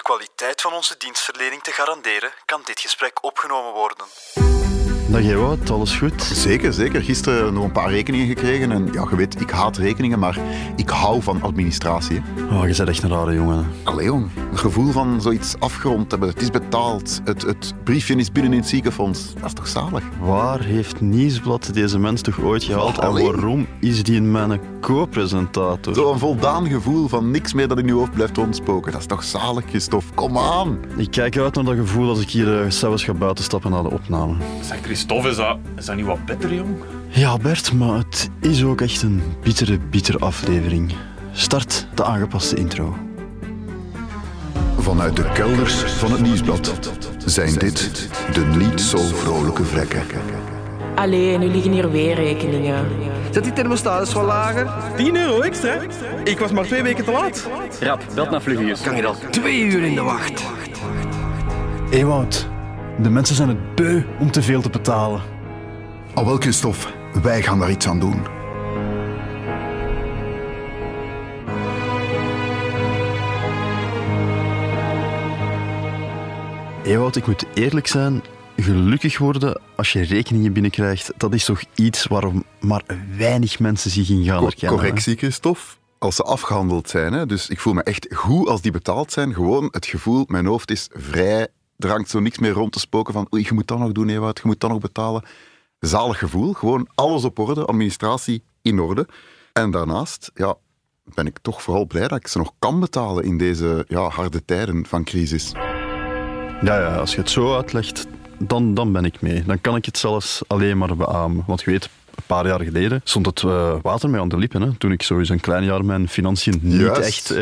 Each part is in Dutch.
de kwaliteit van onze dienstverlening te garanderen, kan dit gesprek opgenomen worden. Dag Ewout, alles goed? Zeker, zeker. Gisteren nog een paar rekeningen gekregen. En ja, je weet, ik haat rekeningen, maar ik hou van administratie. Oh, je bent echt een rare jongen. Allee jong, het gevoel van zoiets afgerond hebben. Het is betaald. Het, het briefje is binnen in het ziekenfonds. Dat is toch zalig? Waar heeft Nieuwsblad deze mens toch ooit gehaald? En Allee. waarom is die mijn co-presentator? Zo'n voldaan gevoel van niks meer dat in je hoofd blijft rondspoken. Dat is toch zalig, Christophe? Kom aan. Ik kijk uit naar dat gevoel als ik hier uh, zelfs ga buitenstappen naar de opname. Zeg Christophe, is dat, is dat niet wat beter, jong? Ja, Bert, maar het is ook echt een bittere, bittere aflevering. Start de aangepaste intro. Vanuit de kelders van het nieuwsblad zijn dit de niet zo vrolijke vlekken. Allee, nu liggen hier weer rekeningen. Zet die thermostaat eens wat lager. 10 euro extra. Ik was maar twee weken te laat. Rap, belt naar Fluvius. Kan je al twee uur in de wacht? Ewout, de mensen zijn het beu om te veel te betalen. Al wel, Christophe, wij gaan daar iets aan doen. Ewout, ik moet eerlijk zijn. Gelukkig worden als je rekeningen binnenkrijgt, dat is toch iets waarom maar weinig mensen zich in gaan herkennen. Correctie, Christophe. Als ze afgehandeld zijn, hè? dus ik voel me echt goed als die betaald zijn. Gewoon het gevoel, mijn hoofd is vrij. Er hangt zo niks meer rond te spoken van oei, je moet dat nog doen, Ewout, je moet dat nog betalen. Zalig gevoel, gewoon alles op orde, administratie in orde. En daarnaast, ja, ben ik toch vooral blij dat ik ze nog kan betalen in deze ja, harde tijden van crisis. Ja, ja, als je het zo uitlegt, dan, dan ben ik mee. Dan kan ik het zelfs alleen maar beamen. Want je weet, een paar jaar geleden stond het eh, water mij aan de lippen. Hè, toen ik sowieso een klein jaar mijn financiën niet Juist. echt eh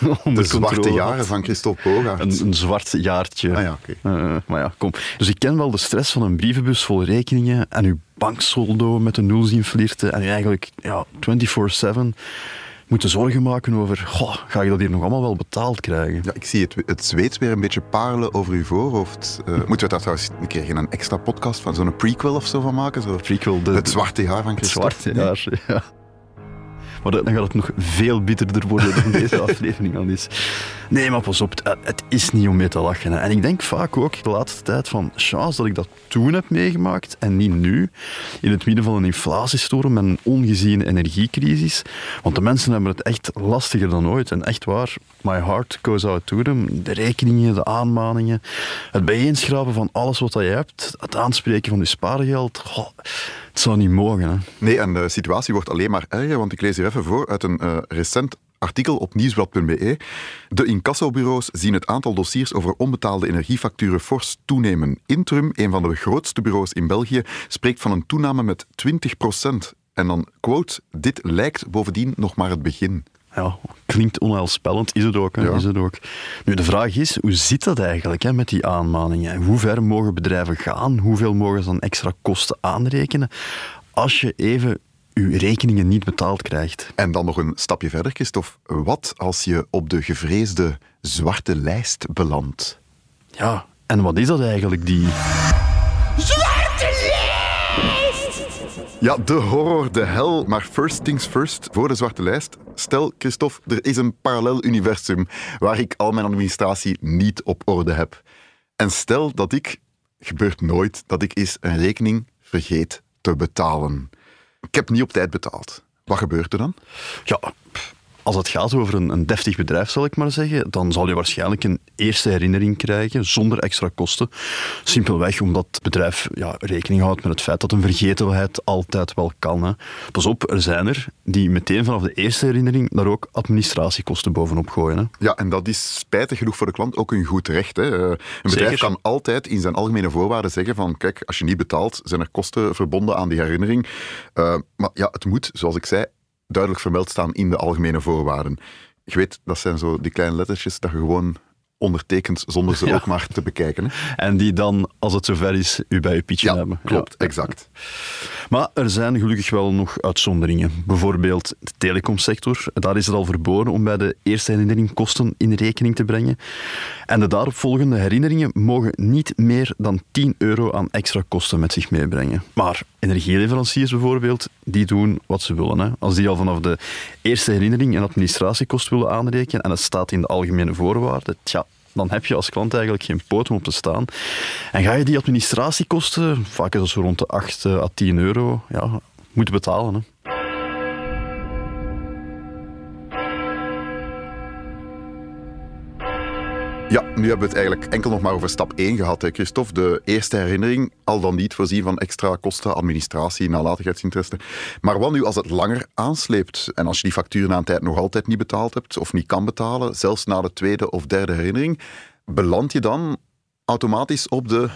onder De zwarte jaren had. van Christophe Bogaert. Een, een zwart jaartje. Ah ja. Eh, maar ja, kom. Dus ik ken wel de stress van een brievenbus vol rekeningen en uw banksoldo met de nul zien flirten en u eigenlijk ja, 24-7 moeten zorgen maken over, goh, ga je dat hier nog allemaal wel betaald krijgen? Ja, ik zie het, het zweet weer een beetje parelen over uw voorhoofd. Eh, moeten we daar trouwens een keer geen een extra podcast van, zo'n prequel of zo van maken? Zo, Prequel, de, het zwarte jaar van Het Christophe. zwarte jaar, ja. Maar dan gaat het nog veel bitterder worden dan deze aflevering al is. Nee, maar pas op, het, het is niet om mee te lachen. Hè. En ik denk vaak ook de laatste tijd van chance dat ik dat toen heb meegemaakt en niet nu. In het midden van een inflatiestorm en een ongeziene energiecrisis. Want de mensen hebben het echt lastiger dan ooit. En echt waar, my heart goes out to them. De rekeningen, de aanmaningen, het bijeenschrapen van alles wat je hebt, het aanspreken van je spaargeld. Goh, het zou niet mogen. Hè. Nee, en de situatie wordt alleen maar erger, want ik lees hier even voor uit een eh, recent artikel op nieuwsblad.be. De incassobureaus zien het aantal dossiers over onbetaalde energiefacturen fors toenemen. Intrum, een van de grootste bureaus in België, spreekt van een toename met 20% En dan, quote, dit lijkt bovendien nog maar het begin. Ja, klinkt onheilspellend, is het ook. Hè? Ja. Is het ook. Nu, de vraag is, hoe zit dat eigenlijk hè, met die aanmaningen? Hoe ver mogen bedrijven gaan? Hoeveel mogen ze dan extra kosten aanrekenen? Als je even je rekeningen niet betaald krijgt. En dan nog een stapje verder, Christophe. Wat als je op de gevreesde zwarte lijst belandt? Ja, en wat is dat eigenlijk, die... Ja, de horror, de hel. Maar first things first, voor de zwarte lijst. Stel, Christophe, er is een parallel universum waar ik al mijn administratie niet op orde heb. En stel dat ik, gebeurt nooit, dat ik eens een rekening vergeet te betalen. Ik heb niet op tijd betaald. Wat gebeurt er dan? Ja, als het gaat over een, een deftig bedrijf, zal ik maar zeggen, dan zal je waarschijnlijk een eerste herinnering krijgen zonder extra kosten. Simpelweg omdat het bedrijf ja, rekening houdt met het feit dat een vergetelheid altijd wel kan. Hè. Pas op, er zijn er die meteen vanaf de eerste herinnering daar ook administratiekosten bovenop gooien. Hè. Ja, en dat is spijtig genoeg voor de klant ook een goed recht. Hè. Eh, Een bedrijf Zeker. kan altijd in zijn algemene voorwaarden zeggen van kijk, als je niet betaalt, zijn er kosten verbonden aan die herinnering. Eh, maar ja, het moet, zoals ik zei, duidelijk vermeld staan in de algemene voorwaarden. Je weet, dat zijn zo die kleine lettertjes dat je gewoon ondertekent zonder ze Ja. ook maar te bekijken. Hè. En die dan, als het zover is, u bij uw pietje Ja, hebben. klopt, Ja. exact. Maar er zijn gelukkig wel nog uitzonderingen. Bijvoorbeeld de telecomsector. Daar is het al verboden om bij de eerste herinnering kosten in rekening te brengen. En de daaropvolgende herinneringen mogen niet meer dan 10 euro aan extra kosten met zich meebrengen. Maar energieleveranciers bijvoorbeeld, die doen wat ze willen. Hè. Als die al vanaf de eerste herinnering een administratiekost willen aanrekenen en het staat in de algemene voorwaarden, tja, dan heb je als klant eigenlijk geen poot om op te staan. En ga je die administratiekosten, vaak is dat zo rond de 8 à 10 euro, ja, moeten betalen. Hè. Ja, nu hebben we het eigenlijk enkel nog maar over stap 1 gehad, hè, Christophe. De eerste herinnering, al dan niet voorzien van extra kosten, administratie, nalatigheidsinteresse. Maar wat nu als het langer aansleept en als je die factuur na een tijd nog altijd niet betaald hebt of niet kan betalen, zelfs na de tweede of derde herinnering, beland je dan automatisch op de...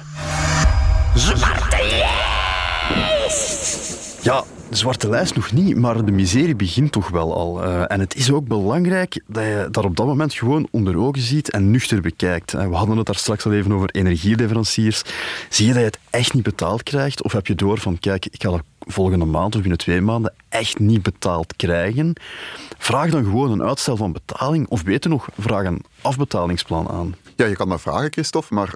Ja, zwarte lijst nog niet, maar de miserie begint toch wel al. Eh, en het is ook belangrijk dat je dat op dat moment gewoon onder ogen ziet en nuchter bekijkt. Eh, we hadden het daar straks al even over energieleveranciers. Zie je dat je het echt niet betaald krijgt? Of heb je door van, kijk, ik ga dat volgende maand of binnen twee maanden echt niet betaald krijgen? Vraag dan gewoon een uitstel van betaling. Of beter nog, vraag een afbetalingsplan aan. Ja, je kan dat vragen, Christophe, maar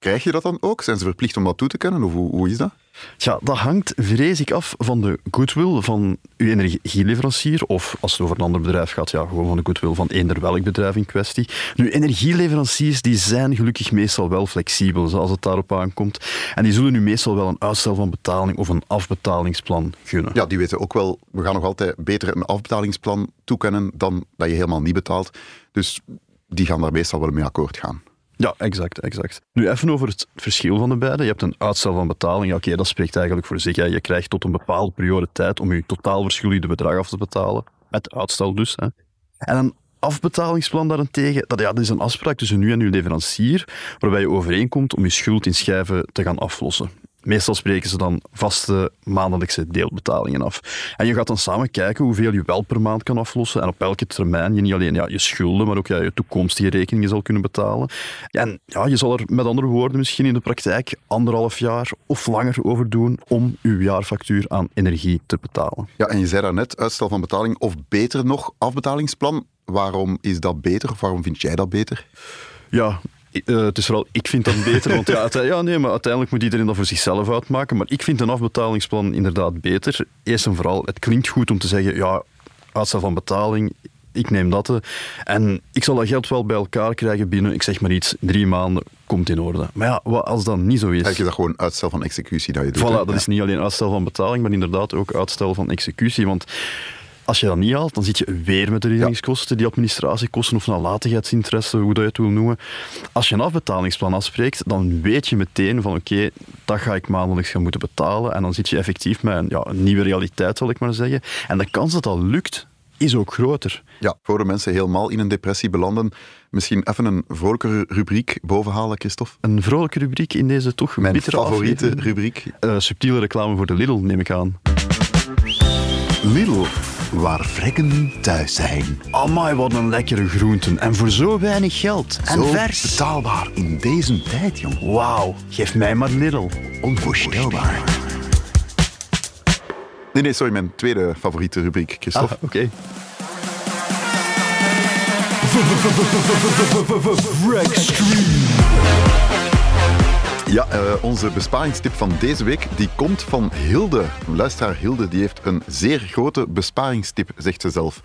krijg je dat dan ook? Zijn ze verplicht om dat toe te kennen of hoe, hoe is dat? Ja, dat hangt, vrees ik, af van de goodwill van uw energieleverancier. Of als het over een ander bedrijf gaat, ja, gewoon van de goodwill van eender welk bedrijf in kwestie. Nu, energieleveranciers die zijn gelukkig meestal wel flexibel, zoals het daarop aankomt. En die zullen nu meestal wel een uitstel van betaling of een afbetalingsplan gunnen. Ja, die weten ook wel, we gaan nog altijd beter een afbetalingsplan toekennen dan dat je helemaal niet betaalt. Dus die gaan daar meestal wel mee akkoord gaan. Ja, exact, exact. Nu even over het verschil van de beide. Je hebt een uitstel van betaling. Ja, Oké, dat spreekt eigenlijk voor zich. Hè. Je krijgt tot een bepaalde periode tijd om je totaal verschuldigde bedrag af te betalen. Met uitstel dus. Hè. En een afbetalingsplan daarentegen, dat, ja, dat is een afspraak tussen u en uw leverancier, waarbij je overeenkomt om je schuld in schijven te gaan aflossen. Meestal spreken ze dan vaste maandelijkse deelbetalingen af. En je gaat dan samen kijken hoeveel je wel per maand kan aflossen en op elke termijn je niet alleen ja, je schulden, maar ook ja, je toekomstige rekeningen zal kunnen betalen. En ja, je zal er met andere woorden misschien in de praktijk anderhalf jaar of langer over doen om uw jaarfactuur aan energie te betalen. Ja, en je zei daarnet, uitstel van betaling of beter nog, afbetalingsplan. Waarom is dat beter of waarom vind jij dat beter? Ja, uh, het is vooral, ik vind dat beter, want ja, ja, nee, maar uiteindelijk moet iedereen dat voor zichzelf uitmaken. Maar ik vind een afbetalingsplan inderdaad beter. Eerst en vooral, het klinkt goed om te zeggen, ja, uitstel van betaling, ik neem dat. En ik zal dat geld wel bij elkaar krijgen binnen, ik zeg maar iets, drie maanden, komt in orde. Maar ja, wat als dat niet zo is... Heb je dat gewoon uitstel van executie dat je doet? Voilà, dat is niet alleen uitstel van betaling, maar inderdaad ook uitstel van executie. Want als je dat niet haalt, dan zit je weer met de reddingskosten, die administratiekosten of nalatigheidsinteresse, hoe dat je het wil noemen. Als je een afbetalingsplan afspreekt, dan weet je meteen van oké, dat ga ik maandelijks gaan moeten betalen. En dan zit je effectief met een, ja, een nieuwe realiteit, zal ik maar zeggen. En de kans dat dat lukt, is ook groter. Ja, voor de mensen helemaal in een depressie belanden, misschien even een vrolijke rubriek bovenhalen, Christophe? Een vrolijke rubriek in deze toch Mijn favoriete rubriek. Uh, subtiele reclame voor de Lidl, neem ik aan. Lidl waar vrekken thuis zijn. Amai, wat een lekkere groenten. En voor zo weinig geld. En zo vers. betaalbaar in deze tijd, jong. Wauw, geef mij maar Lidl. Onvoorstelbaar. Nee, nee, sorry, mijn tweede favoriete rubriek, Christophe. Ah, oké. Ja, uh, onze besparingstip van deze week die komt van Hilde. Luisteraar Hilde die heeft een zeer grote besparingstip, zegt ze zelf.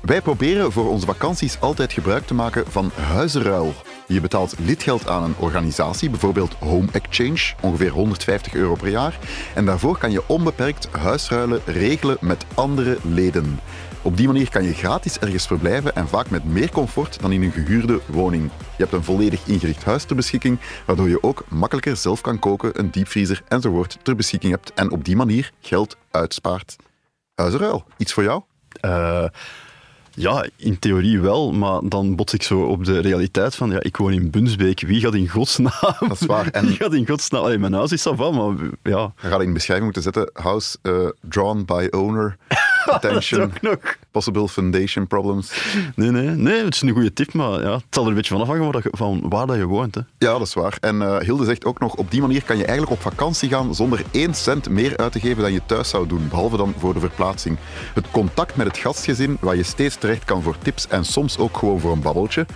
Wij proberen voor onze vakanties altijd gebruik te maken van huizenruil. Je betaalt lidgeld aan een organisatie, bijvoorbeeld Home Exchange, ongeveer 150 euro per jaar. En daarvoor kan je onbeperkt huisruilen regelen met andere leden. Op die manier kan je gratis ergens verblijven en vaak met meer comfort dan in een gehuurde woning. Je hebt een volledig ingericht huis ter beschikking, waardoor je ook makkelijker zelf kan koken, een diepvriezer enzovoort ter beschikking hebt en op die manier geld uitspaart. Huizenruil, iets voor jou? Uh, ja, in theorie wel, maar dan bots ik zo op de realiteit van, ja, ik woon in Bunsbeek, wie gaat in godsnaam... Dat is waar. En wie gaat in godsnaam... Allee, mijn huis is af, maar ja... Je gaat in de beschrijving moeten zetten, house uh, drawn by owner... Attention. Possible foundation problems. Nee, nee, nee, het is een goede tip, maar ja, het zal er een beetje van afhangen van waar dat je woont. Hè. Ja, dat is waar. En uh, Hilde zegt ook nog, op die manier kan je eigenlijk op vakantie gaan zonder één cent meer uit te geven dan je thuis zou doen, behalve dan voor de verplaatsing. Het contact met het gastgezin, waar je steeds terecht kan voor tips en soms ook gewoon voor een babbeltje,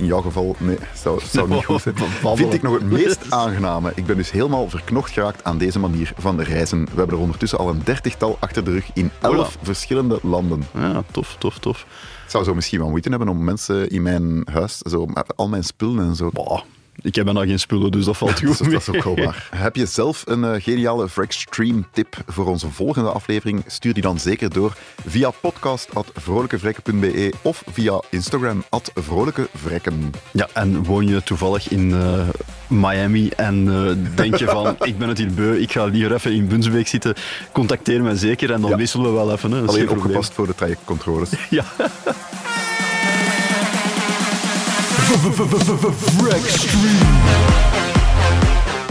in jouw geval, nee, zou, zou niet goed zijn. Vind ik nog het meest aangename. Ik ben dus helemaal verknocht geraakt aan deze manier van reizen. We hebben er ondertussen al een dertigtal achter de rug in elf verschillende landen. Ja, tof, tof, tof. Ik zou zo misschien wel moeite hebben om mensen in mijn huis, zo, al mijn spullen en zo. Ik heb bijna geen spullen, dus dat valt goed. Dat is, dat is ook wel waar. Heb je zelf een eh, geniale Vrexstream tip voor onze volgende aflevering? Stuur die dan zeker door via podcast.vrolijkevrekken.be of via Instagram at vrolijkevrekken. Ja, en woon je toevallig in eh, Miami en eh, denk je van, ik ben het hier beu, ik ga liever even in Bunsbeek zitten, contacteer mij zeker en dan Ja. wisselen we wel even. Hè. Alleen opgepast voor de trajectcontroles. Ja.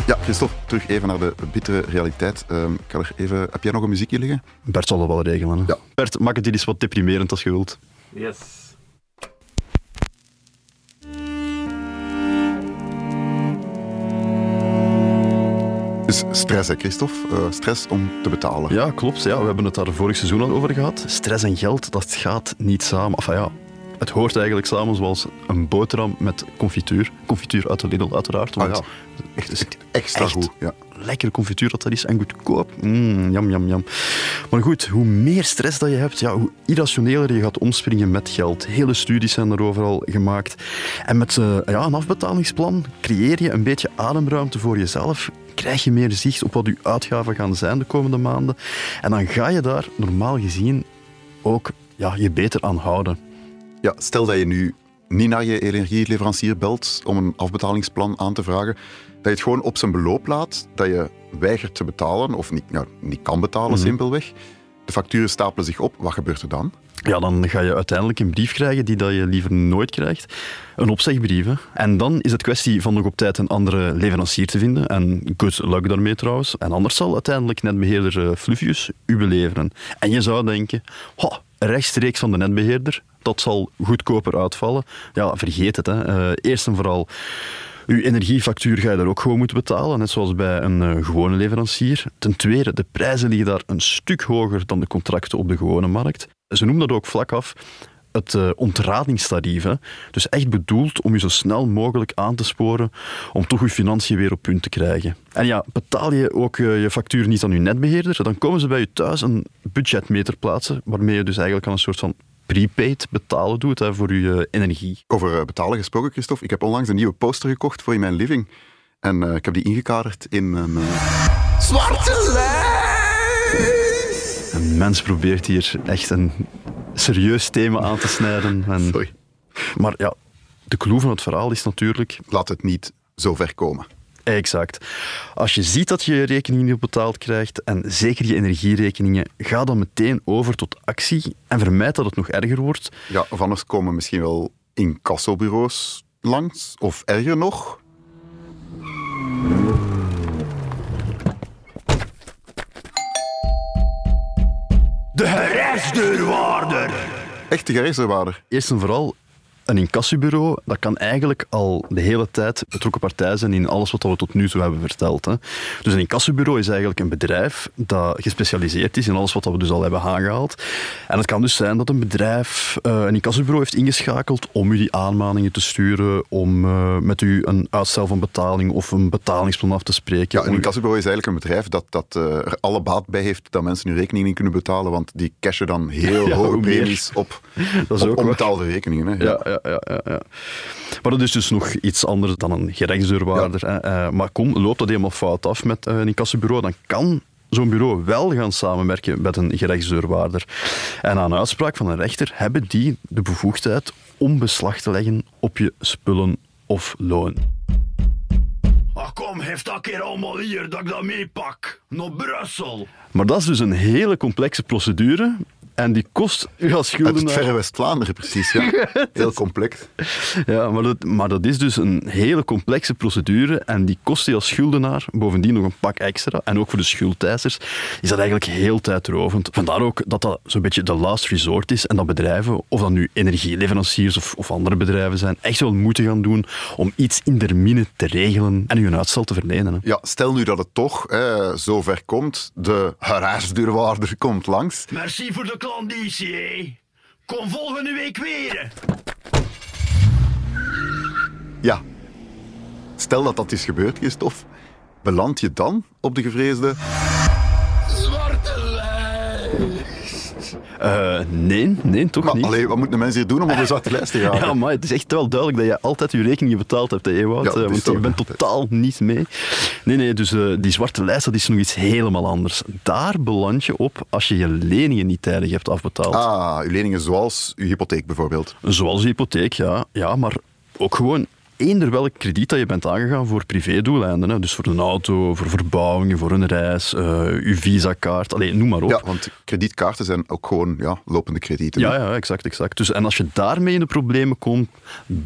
Ja, Christophe, terug even naar de bittere realiteit. Ehm, ik ga er even... Heb jij nog een muziekje liggen? Bert zal dat wel regelen. Hè. Ja. Bert, maak het hier eens wat deprimerend als je wilt. Yes. Dus stress, hè, Christophe? Eh, stress om te betalen. Ja, klopt. Ja, we hebben het daar vorig seizoen al over gehad. Stress en geld, dat gaat niet samen. Enfin ja, het hoort eigenlijk samen zoals een boterham met confituur. Confituur uit de Lidl uiteraard. Ah, want ja. het is Extra echt goed. Ja. lekkere confituur dat dat is en goedkoop. Mm, jam, jam, jam. Maar goed, hoe meer stress dat je hebt, ja, hoe irrationeler je gaat omspringen met geld. Hele studies zijn er overal gemaakt. En met eh, ja, een afbetalingsplan creëer je een beetje ademruimte voor jezelf. Krijg je meer zicht op wat je uitgaven gaan zijn de komende maanden. En dan ga je daar normaal gezien ook ja, je beter aan houden. Ja, stel dat je nu niet naar je energieleverancier belt om een afbetalingsplan aan te vragen, dat je het gewoon op zijn beloop laat, dat je weigert te betalen of niet, ja, niet kan betalen, simpelweg. De facturen stapelen zich op. Wat gebeurt er dan? Ja, dan ga je uiteindelijk een brief krijgen die dat je liever nooit krijgt. Een opzegbrief. hè. En dan is het kwestie van nog op tijd een andere leverancier te vinden. En good luck daarmee trouwens. En anders zal uiteindelijk netbeheerder eh, Fluvius u beleveren. En je zou denken, "Ho, rechtstreeks van de netbeheerder, dat zal goedkoper uitvallen. Ja, vergeet het. Hè. Eh, eerst en vooral... Uw energiefactuur ga je daar ook gewoon moeten betalen, net zoals bij een eh, gewone leverancier. Ten tweede, de prijzen liggen daar een stuk hoger dan de contracten op de gewone markt. Ze noemen dat ook vlak af het eh, ontradingstarief. Dus echt bedoeld om je zo snel mogelijk aan te sporen om toch je financiën weer op punt te krijgen. En ja, betaal je ook je factuur niet aan je netbeheerder, dan komen ze bij je thuis een budgetmeter plaatsen, waarmee je dus eigenlijk aan een soort van prepaid betalen doet hè, voor je eh, energie. Over eh, betalen gesproken, Christophe. Ik heb onlangs een nieuwe poster gekocht voor in mijn living. En eh, ik heb die ingekaderd in een... eh, Zwarte lijst! Een mens probeert hier echt een serieus thema aan te snijden. En, Sorry. maar ja, de clue van het verhaal is natuurlijk Laat het niet zo ver komen. Exact. Als je ziet dat je je rekening niet betaald krijgt, en zeker je energierekeningen, ga dan meteen over tot actie en vermijd dat het nog erger wordt. Ja, of anders komen misschien wel incassobureaus langs. Of erger nog, De gerechtsdeurwaarder! echte gerechtsdeurwaarder. Eerst en vooral, een incassobureau, dat kan eigenlijk al de hele tijd betrokken partij zijn in alles wat we tot nu toe hebben verteld. Hè. Dus een incassobureau is eigenlijk een bedrijf dat gespecialiseerd is in alles wat we dus al hebben aangehaald. En het kan dus zijn dat een bedrijf eh, een incassobureau heeft ingeschakeld om u die aanmaningen te sturen, om eh, met u een uitstel van betaling of een betalingsplan af te spreken. Ja, een incassobureau is eigenlijk een bedrijf dat, dat eh, er alle baat bij heeft dat mensen hun rekening niet kunnen betalen, want die cashen dan heel Ja, hoge premies op, Dat is op ook waar. onbetaalde rekeningen. Hè. Ja, ja, ja, ja, ja. Maar dat is dus nog iets anders dan een gerechtsdeurwaarder. Eh, maar kom, loopt dat helemaal fout af met eh, een incassobureau, dan kan zo'n bureau wel gaan samenwerken met een gerechtsdeurwaarder. En aan uitspraak van een rechter hebben die de bevoegdheid om beslag te leggen op je spullen of loon. Ah, kom, heeft dat keer allemaal hier dat ik dat meepak. Naar Brussel. Maar dat is dus een hele complexe procedure en die kost u als Uit het schuldenaar... verre West-Vlaanderen, precies. Ja. Heel complex. Ja, maar dat, maar dat is dus een hele complexe procedure en die kost je als schuldenaar bovendien nog een pak extra. En ook voor de schuldeisers is dat eigenlijk heel tijdrovend. Vandaar ook dat dat zo'n beetje de last resort is en dat bedrijven, of dat nu energieleveranciers of, of andere bedrijven zijn, echt wel moeten gaan doen om iets in der mine te regelen en u een uitstel te verlenen. Hè. Ja, stel nu dat het toch hè, zo ver komt, de gerechtsdeurwaarder komt langs. Merci voor de klanditie, hé. Kom volgende week weer. Ja. Stel dat dat is gebeurd, Christophe. Beland je dan op de gevreesde... Eh, nee, nee, toch Maar niet. allee, wat moeten mensen hier doen om op de zwarte lijst te gaan? Ja, maar het is echt wel duidelijk dat je altijd je rekeningen betaald hebt, hè, Ewout. Ja, Eh, want je bent totaal niet mee. Nee, nee, dus eh, die zwarte lijst, dat is nog iets helemaal anders. Daar beland je op als je je leningen niet tijdig hebt afbetaald. Ah, uw leningen zoals uw hypotheek bijvoorbeeld. Zoals hypotheek, ja. ja. Maar ook gewoon eender welk krediet dat je bent aangegaan voor privédoeleinden. Hè. Dus voor een auto, voor verbouwingen, voor een reis, eh uw visakaart, alleen noem maar op. Ja, want kredietkaarten zijn ook gewoon ja, lopende kredieten. Ja, ja, exact, exact. Dus, en als je daarmee in de problemen komt,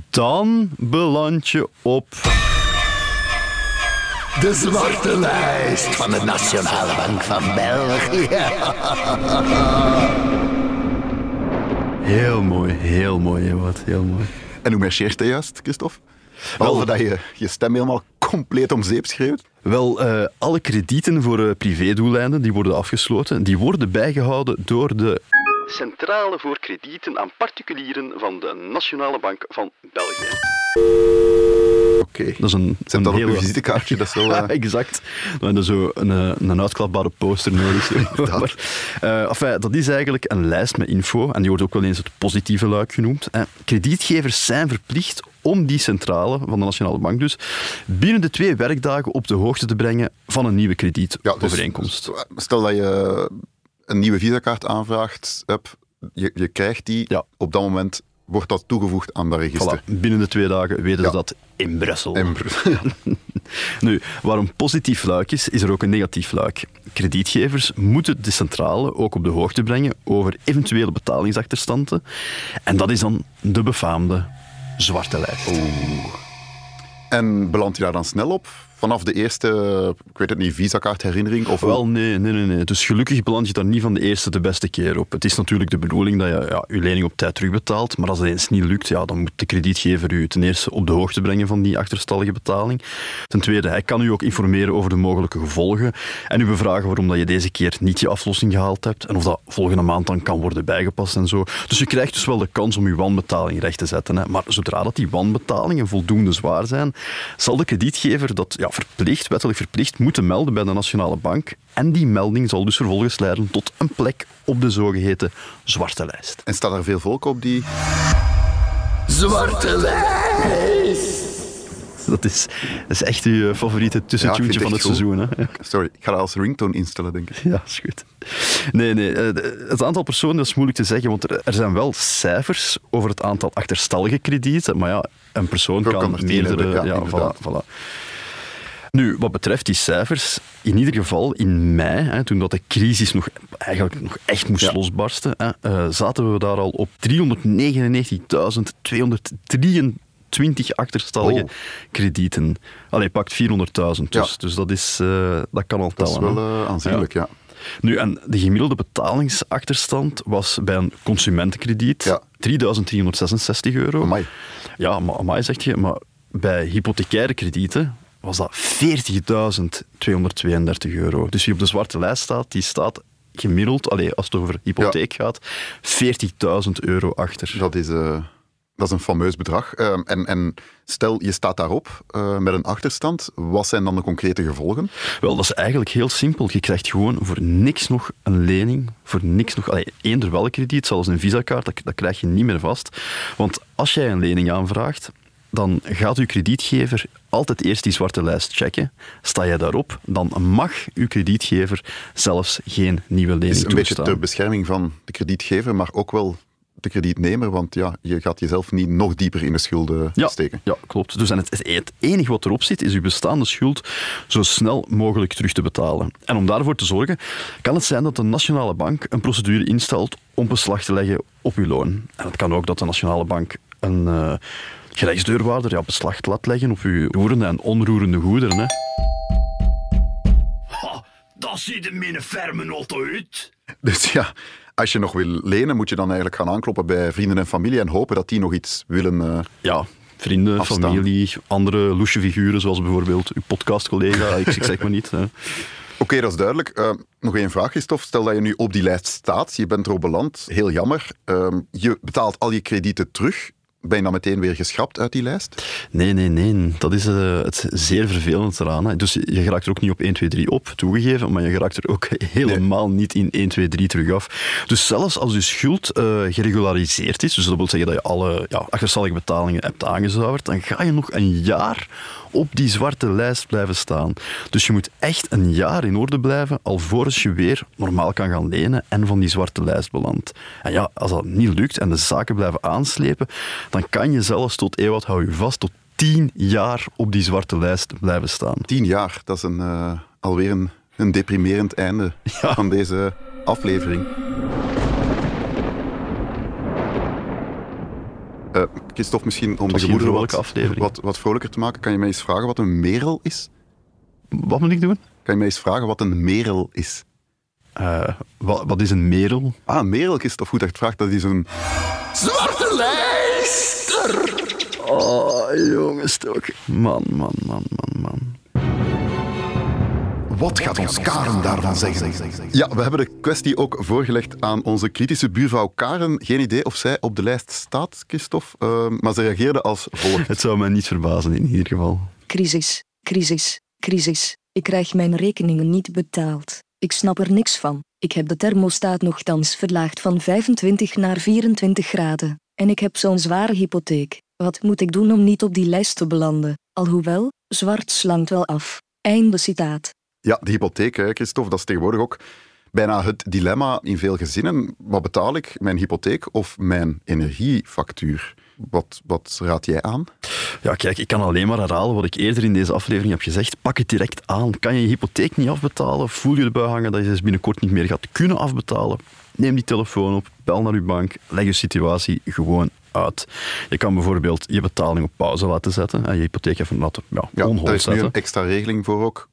dan beland je op... De zwarte lijst van de Nationale Bank van België. Heel mooi, heel mooi, Ewout, heel mooi. En hoe marcheert dat juist, Christophe? Behalve dat je je stem helemaal compleet om zeep schreeuwt. Wel, eh, alle kredieten voor eh, privédoeleinden die worden afgesloten, die worden bijgehouden door de Centrale voor Kredieten aan Particulieren van de Nationale Bank van België. Oké. Dat is een, Zet dat op uw visitekaartje, dat is wel... Ja, eh, exact. We hebben zo een, een uitklapbare poster nodig. eh, enfin, dat is eigenlijk een lijst met info, en die wordt ook wel eens het positieve luik genoemd. Hè. Kredietgevers zijn verplicht om die centrale van de Nationale Bank dus binnen de twee werkdagen op de hoogte te brengen van een nieuwe ja, dus- kredietovereenkomst. dus stel dat je een nieuwe visakaart aanvraagt, hebt, je, je krijgt die, Ja. op dat moment wordt dat toegevoegd aan dat register. Voilà, binnen de twee dagen weten Ja. ze dat in Brussel. En, Nu, waar een positief luik is, is er ook een negatief luik. Kredietgevers moeten de centrale ook op de hoogte brengen over eventuele betalingsachterstanden. En dat is dan de befaamde zwarte lijst. en belandt je daar dan snel op? Vanaf de eerste, ik weet het niet, visakaartherinnering? Of Wel, nee, nee, nee, nee. Dus gelukkig beland je daar niet van de eerste de beste keer op. Het is natuurlijk de bedoeling dat je ja, je lening op tijd terugbetaalt. Maar als het eens niet lukt, ja, dan moet de kredietgever u ten eerste op de hoogte brengen van die achterstallige betaling. Ten tweede, hij kan u ook informeren over de mogelijke gevolgen. En u bevragen waarom dat je deze keer niet je aflossing gehaald hebt. En of dat volgende maand dan kan worden bijgepast en zo. Dus je krijgt dus wel de kans om uw wanbetaling recht te zetten. Hè. Maar zodra dat die wanbetalingen voldoende zwaar zijn, zal de kredietgever dat ja, verplicht, wettelijk verplicht, moeten melden bij de Nationale Bank. En die melding zal dus vervolgens leiden tot een plek op de zogeheten zwarte lijst. En staat er veel volk op die... Zwarte lijst. Dat is, dat is echt uw eh, favoriete tussentuntje van het seizoen. Hè? Sorry, ik ga dat als ringtone instellen, denk ik. Ja, is goed. Nee, nee. eh, Het aantal personen dat is moeilijk te zeggen, want er, zijn wel cijfers over het aantal achterstallige kredieten. Maar ja, een persoon kan, kan er meerdere... hebben, ja, voilà, voilà. Nu, wat betreft die cijfers, in ieder geval in mei, hè, toen dat de crisis nog, eigenlijk nog echt moest Ja. losbarsten, hè, eh, zaten we daar al op 399.223 achterstallige Oh. kredieten. Allee, pakt 400.000 dus. Ja. Dus dat, is, eh, dat kan al Dat is tellen. wel eh, aanzienlijk, ja. Nu, en de gemiddelde betalingsachterstand was bij een consumentenkrediet Ja. 3.366 euro. Amai. Ja, maar amai zeg je, maar bij hypothecaire kredieten was dat 40.232 euro. Dus wie op de zwarte lijst staat, die staat gemiddeld, allee, als het over hypotheek gaat, 40.000 euro achter. Dat is, eh, dat is een fameus bedrag. Ehm, en, en stel, je staat daarop eh, met een achterstand. Wat zijn dan de concrete gevolgen? Wel, dat is eigenlijk heel simpel. Je krijgt gewoon voor niks nog een lening, voor niks nog, allee, eender welk krediet, zelfs een visakaart, dat, dat krijg je niet meer vast. Want als jij een lening aanvraagt, dan gaat uw kredietgever altijd eerst die zwarte lijst checken. Sta je daarop, dan mag uw kredietgever zelfs geen nieuwe Het lening is een beetje toestaan. ter bescherming van de kredietgever, maar ook wel de kredietnemer. Want ja, je gaat jezelf niet nog dieper in de schulden Ja, steken. ja, klopt. Dus en het, het enige wat erop zit, is uw bestaande schuld zo snel mogelijk terug te betalen. En om daarvoor te zorgen, kan het zijn dat de Nationale Bank een procedure instelt om beslag te leggen op uw loon. En het kan ook dat de Nationale Bank een uh, gerechtsdeurwaarder ja, beslag laat leggen op uw roerende en onroerende goederen. Hè. Ha, dat ziet er mijn ferme auto uit. Dus ja, als je nog wil lenen, moet je dan eigenlijk gaan aankloppen bij vrienden en familie en hopen dat die nog iets willen. eh, Ja, vrienden, Afstaan. familie, andere loesje figuren, zoals bijvoorbeeld uw podcastcollega, ik, ik zeg maar niet. Hè. Oké, dat is duidelijk. Eh, nog één vraag, Christophe. Stel dat je nu op die lijst staat, je bent erop beland, heel jammer. Ehm, je betaalt al je kredieten terug. Ben je dan meteen weer geschrapt uit die lijst? Nee, nee, nee. Dat is eh, het zeer vervelend eraan. Hè. Dus je geraakt er ook niet op 1, 2, 3 op, toegegeven, maar je geraakt er ook helemaal niet in 1, 2, 3 terug af. Dus zelfs als je schuld eh, geregulariseerd is, dus dat wil zeggen dat je alle ja, achterstallige betalingen hebt aangezuiverd, dan ga je nog een jaar op die zwarte lijst blijven staan. Dus je moet echt een jaar in orde blijven, alvorens je weer normaal kan gaan lenen en van die zwarte lijst belandt. En ja, als dat niet lukt en de zaken blijven aanslepen, dan kan je zelfs tot eeuwig, hou je vast, tot tien jaar op die zwarte lijst blijven staan. Tien jaar, dat is een, eh, alweer een, een deprimerend einde Ja. van deze aflevering. Eh Christophe, misschien om de gemoederen wat, wat, wat vrolijker te maken, kan je mij eens vragen wat een merel is? Wat moet ik doen? Kan je mij eens vragen wat een merel is? Eh, wat, wat is een merel? Ah, een merel, Christophe, goed dat je het vraagt. Dat is een zwarte lijster! Oh, jongens toch. Man, man, man, man, man. Wat gaat ons Karen daarvan zeggen? Ja, we hebben de kwestie ook voorgelegd aan onze kritische buurvrouw Karen. Geen idee of zij op de lijst staat, Christophe, eh, maar ze reageerde als volgt. Het zou mij niet verbazen in ieder geval. Crisis, crisis, crisis. Ik krijg mijn rekeningen niet betaald. Ik snap er niks van. Ik heb de thermostaat nogthans verlaagd van 25 naar 24 graden. En ik heb zo'n zware hypotheek. Wat moet ik doen om niet op die lijst te belanden? Alhoewel, zwart slankt wel af. Einde citaat. Ja, de hypotheek, hè, Christophe, dat is tegenwoordig ook bijna het dilemma in veel gezinnen. Wat betaal ik, mijn hypotheek of mijn energiefactuur? Wat, wat raad jij aan? Ja, kijk, ik kan alleen maar herhalen wat ik eerder in deze aflevering heb gezegd. Pak het direct aan. Kan je je hypotheek niet afbetalen? Voel je erbij hangen dat je ze binnenkort niet meer gaat kunnen afbetalen? Neem die telefoon op, bel naar je bank, leg je situatie gewoon uit. Je kan bijvoorbeeld je betaling op pauze laten zetten en je hypotheek even laten ja, Ja, on daar hold is nu zetten. een extra regeling voor ook.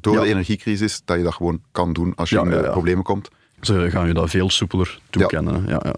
Door Ja. de energiecrisis, dat je dat gewoon kan doen als je in de problemen komt. Ze gaan je dat veel soepeler toekennen. Ja. Ja,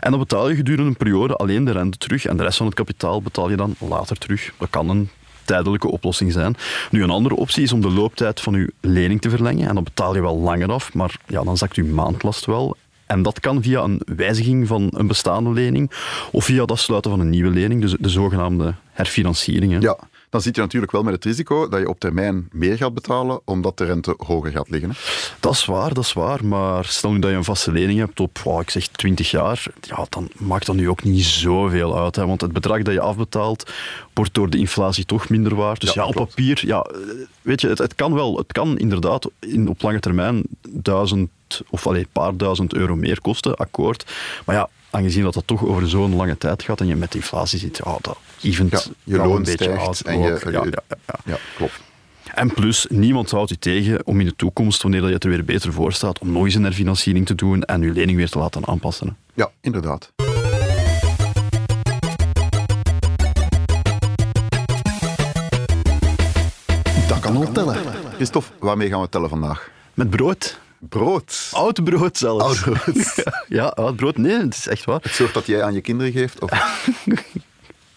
En dan betaal je gedurende een periode alleen de rente terug en de rest van het kapitaal betaal je dan later terug. Dat kan een tijdelijke oplossing zijn. Nu, een andere optie is om de looptijd van je lening te verlengen en dan betaal je wel langer af, maar ja, dan zakt je maandlast wel. En dat kan via een wijziging van een bestaande lening of via het afsluiten van een nieuwe lening, dus de zogenaamde herfinanciering. hè. Ja, dan zit je natuurlijk wel met het risico dat je op termijn meer gaat betalen, omdat de rente hoger gaat liggen. hè. Dat is waar, dat is waar. Maar stel nu dat je een vaste lening hebt op, oh, ik zeg 20 jaar, ja, dan maakt dat nu ook niet zoveel uit. Hè, want het bedrag dat je afbetaalt, wordt door de inflatie toch minder waard. Dus Ja, ja, op klopt. papier, ja, eh, weet je, het, het kan wel. Het kan inderdaad in, op lange termijn duizend of allee, een paar duizend euro meer kosten, akkoord. Maar ja, aangezien dat dat toch over zo'n lange tijd gaat en je met inflatie zit, ja, dat event Ja, je wel loon een beetje stijgt uit. je- ja, ja, ja, ja. Ja, klopt. En plus, niemand houdt u tegen om in de toekomst, wanneer dat je het er weer beter voor staat, om nog eens een herfinanciering te doen en uw lening weer te laten aanpassen. Ja, inderdaad. Dat kan al tellen. Christophe, waarmee gaan we tellen vandaag? Met brood. Brood. Oud brood zelfs. Oud brood. ja, oud brood. Nee, het is echt waar. Het soort dat jij aan je kinderen geeft? Of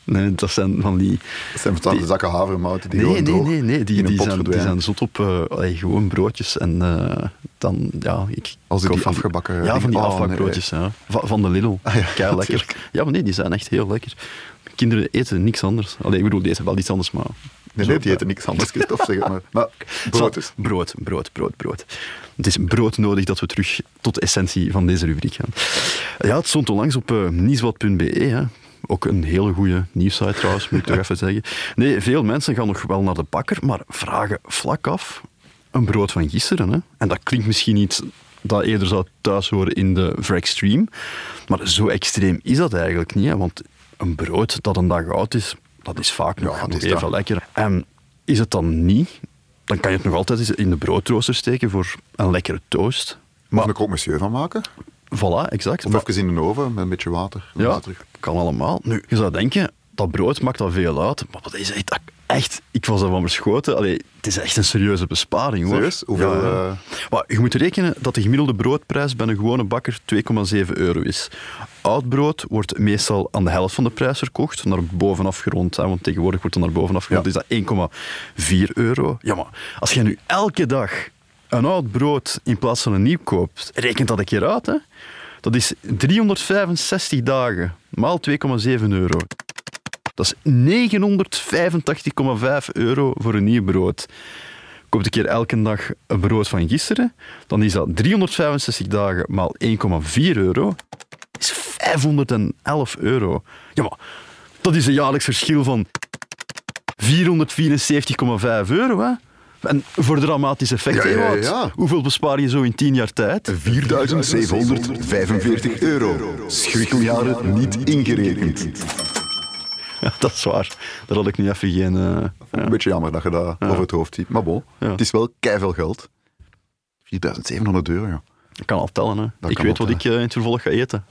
Nee, dat zijn van die... dat zijn verstandige zakken havermout die Nee, nee, nee, nee. Die, die, zijn, die zijn zot op eh, allee, gewoon broodjes. En eh, dan, ja... Ik, Als die van afgebakken Ja, van die Oh, afbakbroodjes, ja. Van, van de Lidl. Ah, ja, Kei lekker. Ja, maar nee, die zijn echt heel lekker. Kinderen eten niks anders. Allee, ik bedoel, die eten wel iets anders, maar... Nee, nee, die eten niks anders, Christophe, zeg het maar. Maar brood. Brood, brood, brood, brood. Het is brood nodig dat we terug tot de essentie van deze rubriek gaan. Ja, het stond onlangs op uh, nieuwsblad.be. hè. Ook een hele goede nieuwssite trouwens, moet ik toch even zeggen. Nee, veel mensen gaan nog wel naar de bakker, maar vragen vlak af een brood van gisteren. Hè. En dat klinkt misschien iets dat eerder zou thuis horen in de voor extreme. Maar zo extreem is dat eigenlijk niet. Hè. Want een brood dat een dag oud is, dat is vaak nog, het nog is even dat. lekker. En is het dan niet, dan kan je het nog altijd in de broodrooster steken voor een lekkere toast. Mag ik er ook monsieur van maken? Voilà, exact. Of Maar- even in de oven met een beetje water. Ja, kan allemaal. Nu, je zou denken, dat brood maakt al veel uit. Maar dat is echt, echt ik was ervan verschoten. Allee, het is echt een serieuze besparing hoor. Serieus? Hoeveel, Ja, ja. eh, Maar je moet rekenen dat de gemiddelde broodprijs bij een gewone bakker 2,7 euro is. Oud brood wordt meestal aan de helft van de prijs verkocht, naar bovenaf gerond. Hè, want tegenwoordig wordt het naar bovenaf gerond, Ja. is dat 1,4 euro. Ja, maar als je nu elke dag een oud brood in plaats van een nieuw koopt, rekent dat een keer uit, hè? Dat is 365 dagen, maal 2,7 euro. Dat is 985,5 euro voor een nieuw brood. Koopt een keer elke dag een brood van gisteren, dan is dat 365 dagen maal 1,4 euro. Dat is 511 euro. Ja, maar dat is een jaarlijks verschil van 474,5 euro, hè? En voor dramatisch effect, Ja, ja, ja. Hoeveel bespaar je zo in 10 jaar tijd? 4745 euro. Schrikkeljaren niet ingerekend. Ja, dat is waar. Daar had ik nu even geen... eh, Een beetje jammer dat je dat over het hoofd ziet. Maar bon, het is wel keiveel geld. 4700 euro, ja. Ik kan al tellen, hè. Dat ik weet wat ik eh, in het vervolg ga eten.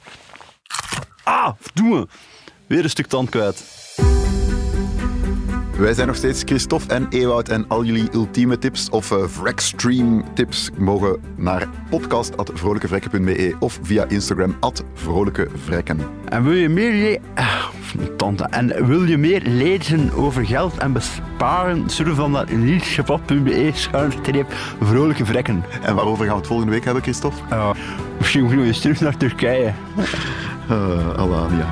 Ah, verdomme. Weer een stuk tand kwijt. Wij zijn nog steeds Christophe en Ewout en al jullie ultieme tips of uh, Vrexstream tips mogen naar podcast.vrolijkevrekken.be of via Instagram at vrolijkevrekken. En wil je meer... Ah, tante. En wil je meer lezen over geld en besparen? Surf dan naar liedschap.be schuinstreep vrolijke vrekken. En waarover gaan we het volgende week hebben, Christophe? Ja, misschien moeten we eens terug naar Turkije. Uh, Alania.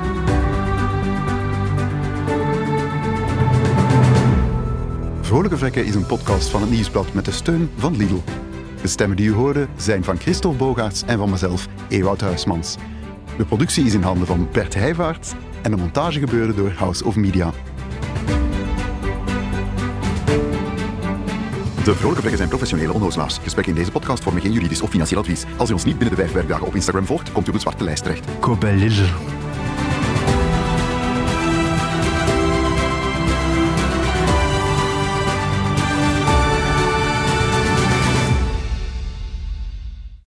Vrolijke Vrekken is een podcast van het Nieuwsblad met de steun van Lidl. De stemmen die u hoorde zijn van Christophe Bogaerts en van mezelf, Ewout Huismans. De productie is in handen van Bert Heijvaart en de montage gebeurde door House of Media. De Vrolijke Vrekken zijn professionele onnozelaars. Gesprekken in deze podcast vormen geen juridisch of financieel advies. Als u ons niet binnen de vijf werkdagen op Instagram volgt, komt u op een zwarte lijst terecht. Koop bij Lidl.